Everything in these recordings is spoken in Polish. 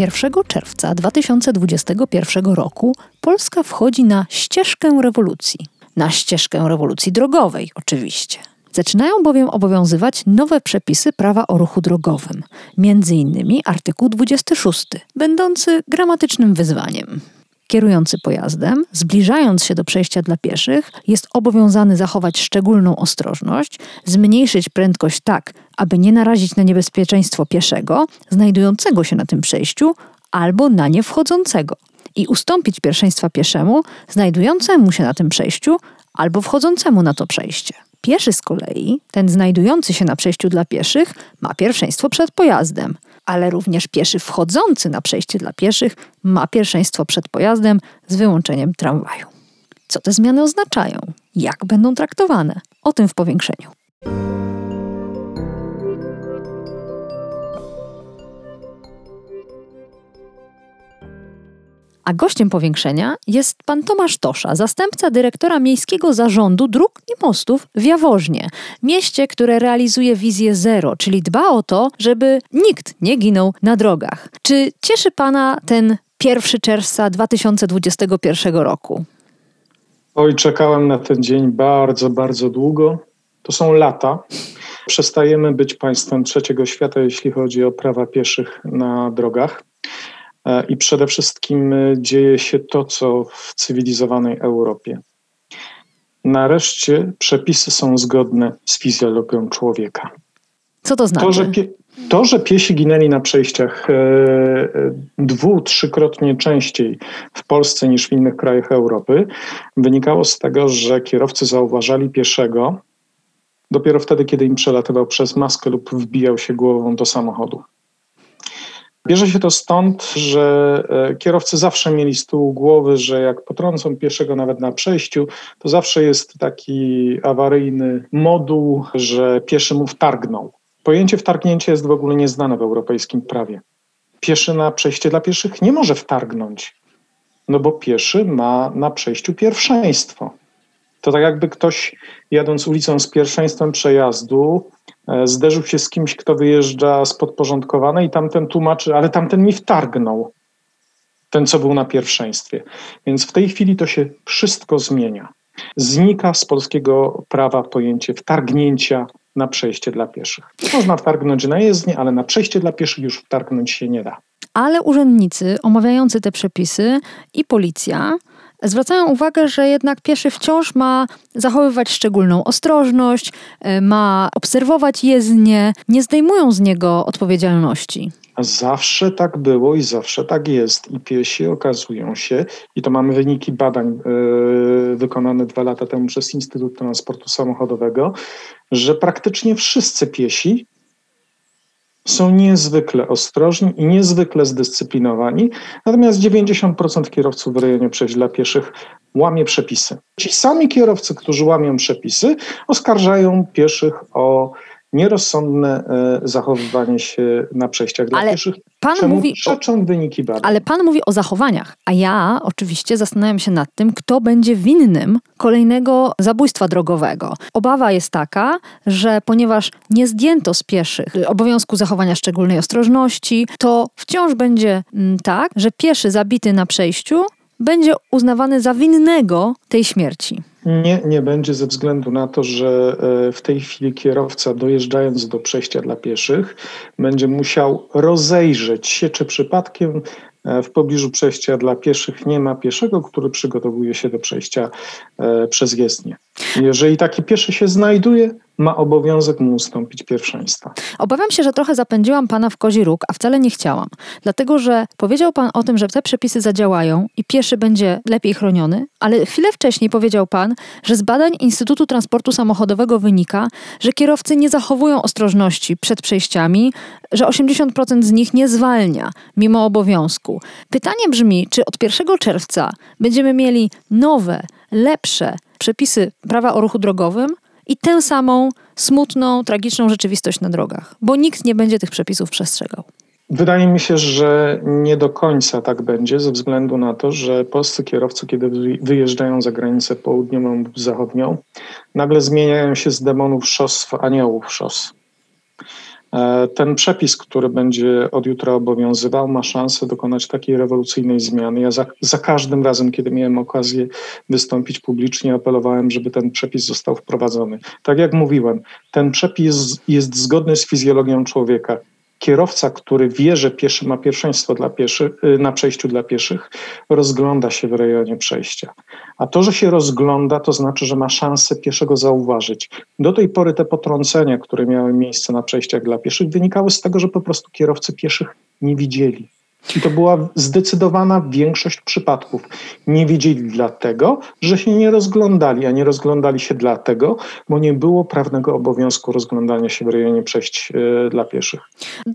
1 czerwca 2021 roku Polska wchodzi na ścieżkę rewolucji. Na ścieżkę rewolucji drogowej, oczywiście. Zaczynają bowiem obowiązywać nowe przepisy prawa o ruchu drogowym, między innymi artykuł 26, będący gramatycznym wyzwaniem. Kierujący pojazdem, zbliżając się do przejścia dla pieszych, jest obowiązany zachować szczególną ostrożność, zmniejszyć prędkość tak, aby nie narazić na niebezpieczeństwo pieszego znajdującego się na tym przejściu albo na nie wchodzącego i ustąpić pierwszeństwa pieszemu znajdującemu się na tym przejściu albo wchodzącemu na to przejście. Pieszy z kolei, ten znajdujący się na przejściu dla pieszych, ma pierwszeństwo przed pojazdem, ale również pieszy wchodzący na przejście dla pieszych ma pierwszeństwo przed pojazdem z wyłączeniem tramwaju. Co te zmiany oznaczają? Jak będą traktowane? O tym w powiększeniu. A gościem powiększenia jest pan Tomasz Tosza, zastępca dyrektora Miejskiego Zarządu Dróg i Mostów w Jaworznie, mieście, które realizuje wizję zero, czyli dba o to, żeby nikt nie ginął na drogach. Czy cieszy pana ten 1 czerwca 2021 roku? Oj, czekałem na ten dzień bardzo, bardzo długo. To są lata. Przestajemy być państwem trzeciego świata, jeśli chodzi o prawa pieszych na drogach. E, i przede wszystkim e, dzieje się to, co w cywilizowanej Europie. Nareszcie przepisy są zgodne z fizjologią człowieka. Co to znaczy? To, że, pie, to, że piesi ginęli na przejściach e, dwu, trzykrotnie częściej w Polsce niż w innych krajach Europy, wynikało z tego, że kierowcy zauważali pieszego dopiero wtedy, kiedy im przelatywał przez maskę lub wbijał się głową do samochodu. Bierze się to stąd, że e, kierowcy zawsze mieli z tyłu głowy, że jak potrącą pieszego nawet na przejściu, to zawsze jest taki awaryjny moduł, że pieszy mu wtargną. Pojęcie wtargnięcia jest w ogóle nieznane w europejskim prawie. Pieszy na przejście dla pieszych nie może wtargnąć, no bo pieszy ma na przejściu pierwszeństwo. To tak jakby ktoś jadąc ulicą z pierwszeństwem przejazdu E, zderzył się z kimś, kto wyjeżdża z podporządkowanej i tamten tłumaczy, ale tamten mi wtargnął, ten co był na pierwszeństwie. Więc w tej chwili to się wszystko zmienia. Znika z polskiego prawa pojęcie wtargnięcia na przejście dla pieszych. Można wtargnąć na jezdnię, ale na przejście dla pieszych już wtargnąć się nie da. Ale urzędnicy omawiający te przepisy i policja zwracają uwagę, że jednak pieszy wciąż ma zachowywać szczególną ostrożność, e, ma obserwować jezdnie, nie zdejmują z niego odpowiedzialności. Zawsze tak było i zawsze tak jest. I piesi okazują się, i to mamy wyniki badań yy, wykonane dwa lata temu przez Instytut Transportu Samochodowego, że praktycznie wszyscy piesi są niezwykle ostrożni i niezwykle zdyscyplinowani, natomiast 90% kierowców w rejonie przejść dla pieszych łamie przepisy. Ci sami kierowcy, którzy łamią przepisy, oskarżają pieszych o nierozsądne e, zachowywanie się na przejściach dla ale pieszych, pan czemu mówi przeczą wyniki badań. Ale pan mówi o zachowaniach, a ja oczywiście zastanawiam się nad tym, kto będzie winnym kolejnego zabójstwa drogowego. Obawa jest taka, że ponieważ nie zdjęto z pieszych obowiązku zachowania szczególnej ostrożności, to wciąż będzie mm, tak, że pieszy zabity na przejściu będzie uznawany za winnego tej śmierci. Nie, nie będzie ze względu na to, że e, w tej chwili kierowca dojeżdżając do przejścia dla pieszych będzie musiał rozejrzeć się, czy przypadkiem e, w pobliżu przejścia dla pieszych nie ma pieszego, który przygotowuje się do przejścia e, przez jezdnię. Jeżeli taki pieszy się znajduje, ma obowiązek mu ustąpić pierwszeństwa. Obawiam się, że trochę zapędziłam pana w kozi róg, a wcale nie chciałam. Dlatego, że powiedział pan o tym, że te przepisy zadziałają i pieszy będzie lepiej chroniony, ale chwilę wcześniej powiedział pan, że z badań Instytutu Transportu Samochodowego wynika, że kierowcy nie zachowują ostrożności przed przejściami, że 80% z nich nie zwalnia mimo obowiązku. Pytanie brzmi, czy od 1 czerwca będziemy mieli nowe, lepsze przepisy prawa o ruchu drogowym i tę samą smutną, tragiczną rzeczywistość na drogach, bo nikt nie będzie tych przepisów przestrzegał. Wydaje mi się, że nie do końca tak będzie, ze względu na to, że polscy kierowcy, kiedy wyjeżdżają za granicę południową lub zachodnią, nagle zmieniają się z demonów szos w aniołów szos. E, ten przepis, który będzie od jutra obowiązywał, ma szansę dokonać takiej rewolucyjnej zmiany. Ja za, za, każdym razem, kiedy miałem okazję wystąpić publicznie, apelowałem, żeby ten przepis został wprowadzony. Tak jak mówiłem, ten przepis jest zgodny z fizjologią człowieka kierowca, który wie, że pieszy ma pierwszeństwo dla pieszy, y, na przejściu dla pieszych, rozgląda się w rejonie przejścia. A to, że się rozgląda, to znaczy, że ma szansę pieszego zauważyć. Do tej pory te potrącenia, które miały miejsce na przejściach dla pieszych, wynikały z tego, że po prostu kierowcy pieszych nie widzieli. I to była zdecydowana większość przypadków. Nie wiedzieli dlatego, że się nie rozglądali, a nie rozglądali się dlatego, bo nie było prawnego obowiązku rozglądania się w rejonie przejść e, dla pieszych.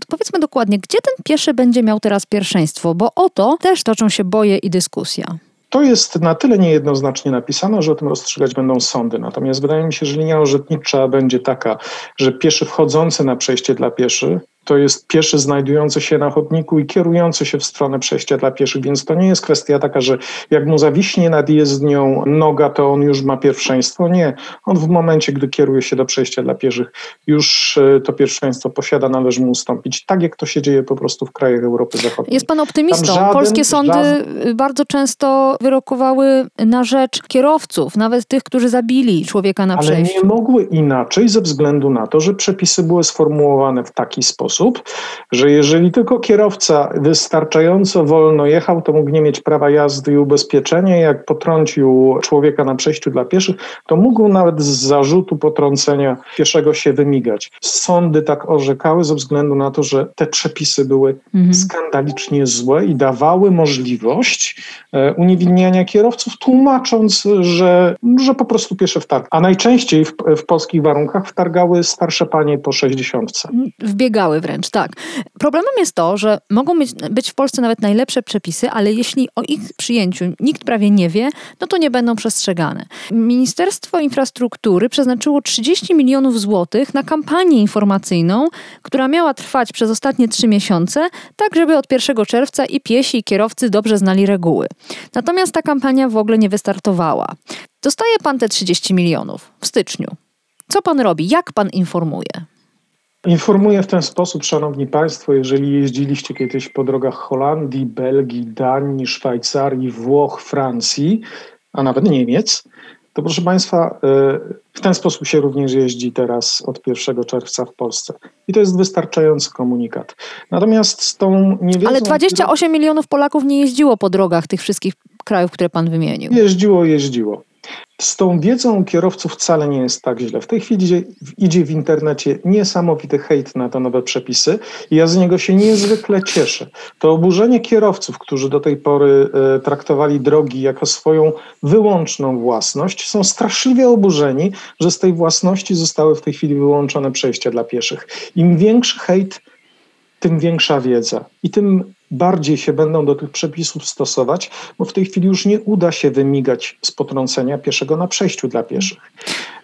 Powiedzmy dokładnie, gdzie ten pieszy będzie miał teraz pierwszeństwo, bo o to też toczą się boje i dyskusja. To jest na tyle niejednoznacznie napisane, że o tym rozstrzygać będą sądy. Natomiast wydaje mi się, że linia orzecznicza będzie taka, że pieszy wchodzący na przejście dla pieszych to jest pieszy znajdujący się na chodniku i kierujący się w stronę przejścia dla pieszych, więc to nie jest kwestia taka, że jak mu zawiśnie nad jezdnią noga, to on już ma pierwszeństwo. Nie. On w momencie, gdy kieruje się do przejścia dla pieszych, już e, to pierwszeństwo posiada, należy mu ustąpić. Tak jak to się dzieje po prostu w krajach Europy Zachodniej. Jest pan optymistą. Żaden, Polskie sądy żaden... bardzo często wyrokowały na rzecz kierowców, nawet tych, którzy zabili człowieka na przejściu. Ale nie mogły inaczej ze względu na to, że przepisy były sformułowane w taki sposób, sposób, że jeżeli tylko kierowca wystarczająco wolno jechał, to mógł nie mieć prawa jazdy i ubezpieczenia. Jak potrącił człowieka na przejściu dla pieszych, to mógł nawet z zarzutu potrącenia pieszego się wymigać. Sądy tak orzekały ze względu na to, że te przepisy były mhm. skandalicznie złe i dawały możliwość e, uniewinniania kierowców, tłumacząc, że, że po prostu piesze wtarg. A najczęściej w, w polskich warunkach wtargały starsze panie po 60. Wbiegały wręcz, tak. Problemem jest to, że mogą być, być w Polsce nawet najlepsze przepisy, ale jeśli o ich przyjęciu nikt prawie nie wie, no to nie będą przestrzegane. Ministerstwo Infrastruktury przeznaczyło 30 milionów złotych na kampanię informacyjną, która miała trwać przez ostatnie trzy miesiące, tak żeby od 1 czerwca i piesi, i kierowcy dobrze znali reguły. Natomiast ta kampania w ogóle nie wystartowała. Dostaje pan te 30 milionów w styczniu. Co pan robi? Jak pan informuje? Informuję w ten sposób, Szanowni Państwo, jeżeli jeździliście kiedyś po drogach Holandii, Belgii, Danii, Szwajcarii, Włoch, Francji, a nawet Niemiec, to proszę Państwa, e, w ten sposób się również jeździ teraz od 1 czerwca w Polsce. I to jest wystarczający komunikat. Natomiast z tą niewiedzą... Ale 28 milionów Polaków nie jeździło po drogach tych wszystkich krajów, które Pan wymienił. Jeździło, jeździło. Z tą wiedzą kierowców wcale nie jest tak źle. W tej chwili idzie, idzie, w internecie niesamowity hejt na te nowe przepisy i ja z niego się niezwykle cieszę. To oburzenie kierowców, którzy do tej pory e, traktowali drogi jako swoją wyłączną własność, są straszliwie oburzeni, że z tej własności zostały w tej chwili wyłączone przejścia dla pieszych. Im większy hejt, tym większa wiedza i tym bardziej się będą do tych przepisów stosować, bo w tej chwili już nie uda się wymigać z potrącenia pieszego na przejściu dla pieszych.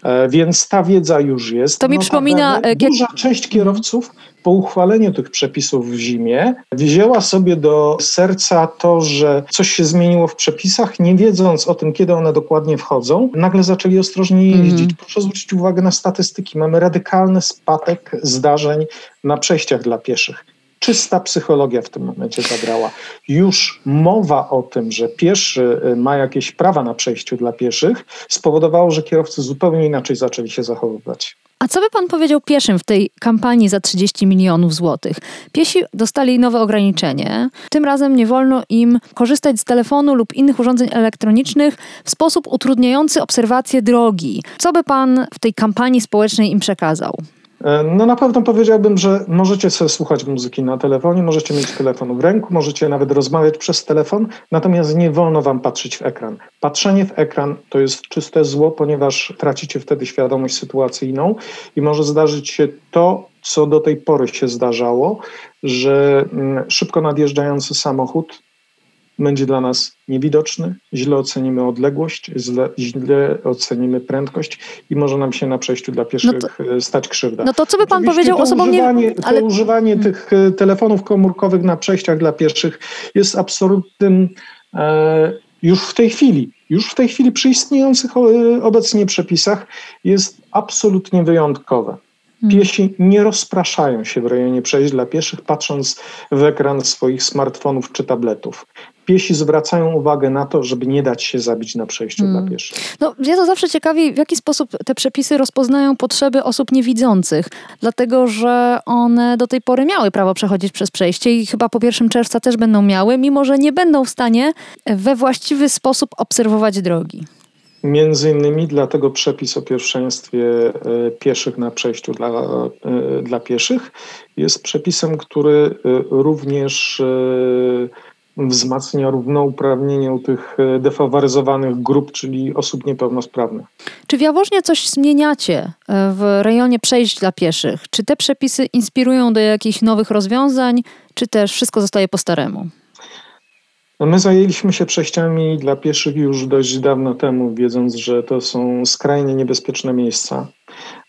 E, więc ta wiedza już jest. To mi przypomina... E, duża część kierowców po uchwaleniu tych przepisów w zimie wzięła sobie do serca to, że coś się zmieniło w przepisach, nie wiedząc o tym, kiedy one dokładnie wchodzą, nagle zaczęli ostrożnie jeździć. Mm. Proszę zwrócić uwagę na statystyki. Mamy radykalny spadek zdarzeń na przejściach dla pieszych czysta psychologia w tym momencie zagrała. Już mowa o tym, że pieszy y, ma jakieś prawa na przejściu dla pieszych, spowodowało, że kierowcy zupełnie inaczej zaczęli się zachowywać. A co by pan powiedział pieszym w tej kampanii za 30 milionów złotych? Piesi dostali nowe ograniczenie. Tym razem nie wolno im korzystać z telefonu lub innych urządzeń elektronicznych w sposób utrudniający obserwację drogi. Co by pan w tej kampanii społecznej im przekazał? E, no na pewno powiedziałbym, że możecie sobie słuchać muzyki na telefonie, możecie mieć telefon w ręku, możecie nawet rozmawiać przez telefon, natomiast nie wolno wam patrzeć w ekran. Patrzenie w ekran to jest czyste zło, ponieważ tracicie wtedy świadomość sytuacyjną i może zdarzyć się to, co do tej pory się zdarzało, że mm, szybko nadjeżdżający samochód będzie dla nas niewidoczny, źle ocenimy odległość, źle, źle ocenimy prędkość i może nam się na przejściu dla pieszych no to, e, stać krzywda. No to co by pan Oczywiście powiedział osobom używanie, nie... Ale... To używanie hmm. tych e, telefonów komórkowych na przejściach dla pieszych jest absolutnym e, już w tej chwili, już w tej chwili przy istniejących e, obecnie przepisach jest absolutnie wyjątkowe. Hmm. Piesi nie rozpraszają się w rejonie przejść dla pieszych, patrząc w ekran swoich smartfonów czy tabletów. Piesi zwracają uwagę na to, żeby nie dać się zabić na przejściu hmm. dla pieszych. No, mnie to zawsze ciekawi, w jaki sposób te przepisy rozpoznają potrzeby osób niewidzących, dlatego że one do tej pory miały prawo przechodzić przez przejście i chyba po 1 czerwca też będą miały, mimo że nie będą w stanie we właściwy sposób obserwować drogi. Między innymi dlatego przepis o pierwszeństwie e, pieszych na przejściu dla, e, dla pieszych jest przepisem, który e, również wzmacnia równouprawnienie tych defaworyzowanych grup, czyli osób niepełnosprawnych. Czy w Jaworznie coś zmieniacie w rejonie przejść dla pieszych? Czy te przepisy inspirują do jakichś nowych rozwiązań, czy też wszystko zostaje po staremu? No my zajęliśmy się przejściami dla pieszych już dość dawno temu, wiedząc, że to są skrajnie niebezpieczne miejsca.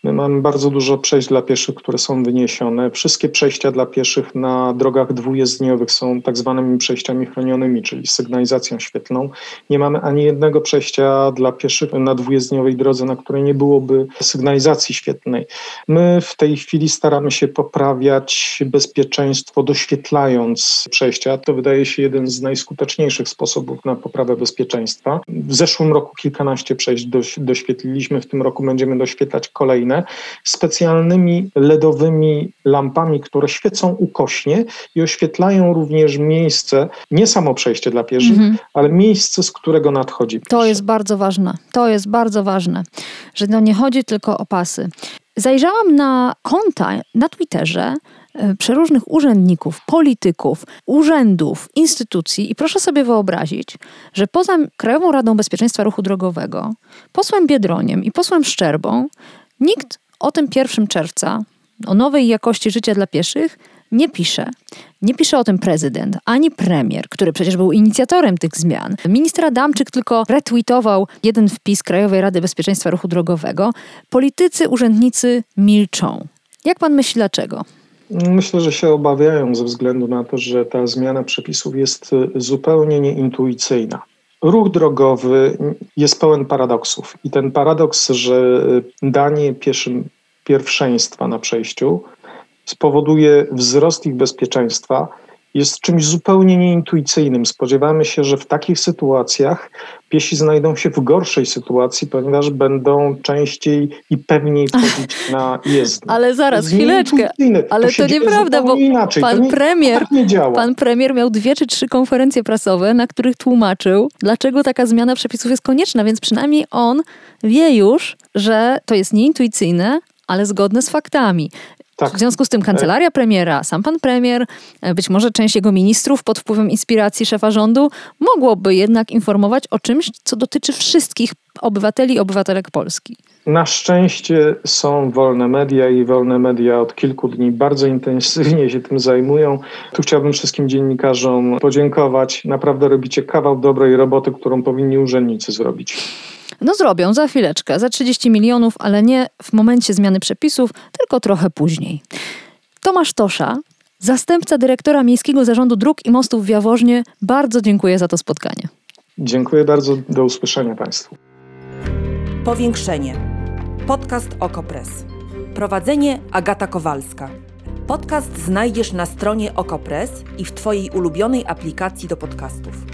My mamy bardzo dużo przejść dla pieszych, które są wyniesione. Wszystkie przejścia dla pieszych na drogach dwujezdniowych są tak zwanymi przejściami chronionymi, czyli sygnalizacją świetlną. Nie mamy ani jednego przejścia dla pieszych na dwujezdniowej drodze, na której nie byłoby sygnalizacji świetlnej. My w tej chwili staramy się poprawiać bezpieczeństwo, doświetlając przejścia. To wydaje się jeden z najskuteczniejszych sposobów na poprawę bezpieczeństwa. W zeszłym roku kilkanaście przejść doświetliliśmy, w tym roku będziemy doświetlać kolejne specjalnymi LEDowymi lampami, które świecą ukośnie i oświetlają również miejsce, nie samo przejście dla pieszych, mhm. ale miejsce, z którego nadchodzi. Pieszy. To jest bardzo ważne. To jest bardzo ważne, że no nie chodzi tylko o pasy. Zajrzałam na konta na Twitterze e, przeróżnych urzędników, polityków, urzędów, instytucji i proszę sobie wyobrazić, że poza Krajową Radą Bezpieczeństwa Ruchu Drogowego, posłem Biedroniem i posłem Szczerbą Nikt o tym 1 czerwca, o nowej jakości życia dla pieszych, nie pisze. Nie pisze o tym prezydent, ani premier, który przecież był inicjatorem tych zmian. Minister Adamczyk tylko retweetował jeden wpis Krajowej Rady Bezpieczeństwa Ruchu Drogowego. Politycy, urzędnicy milczą. Jak pan myśli, dlaczego? Myślę, że się obawiają ze względu na to, że ta zmiana przepisów jest zupełnie nieintuicyjna. Ruch drogowy jest pełen paradoksów. I ten paradoks, że danie pieszym pierwszeństwa na przejściu spowoduje wzrost ich bezpieczeństwa, jest czymś zupełnie nieintuicyjnym. Spodziewamy się, że w takich sytuacjach piesi znajdą się w gorszej sytuacji, ponieważ będą częściej i pewniej wchodzić na jezdnię. Ale zaraz, chwileczkę. Ale to, to nieprawda, bo inaczej. pan nie, premier, tak pan premier miał dwie czy trzy konferencje prasowe, na których tłumaczył, dlaczego taka zmiana przepisów jest konieczna, więc przynajmniej on wie już, że to jest nieintuicyjne, ale zgodne z faktami. Tak. W związku z tym kancelaria premiera, sam pan premier, e, być może część jego ministrów pod wpływem inspiracji szefa rządu mogłoby jednak informować o czymś, co dotyczy wszystkich obywateli i obywatelek Polski. Na szczęście są wolne media i wolne media od kilku dni bardzo intensywnie się tym zajmują. Tu chciałbym wszystkim dziennikarzom podziękować. Naprawdę robicie kawał dobrej roboty, którą powinni urzędnicy zrobić. No zrobią za chwileczkę, za 30 milionów, ale nie w momencie zmiany przepisów, tylko trochę później. Tomasz Tosza, zastępca dyrektora Miejskiego Zarządu Dróg i Mostów w Jaworznie, bardzo dziękuję za to spotkanie. Dziękuję bardzo, do usłyszenia Państwu. Powiększenie. Podcast OKO.press. Prowadzenie Agata Kowalska. Podcast znajdziesz na stronie Okopres i w Twojej ulubionej aplikacji do podcastów.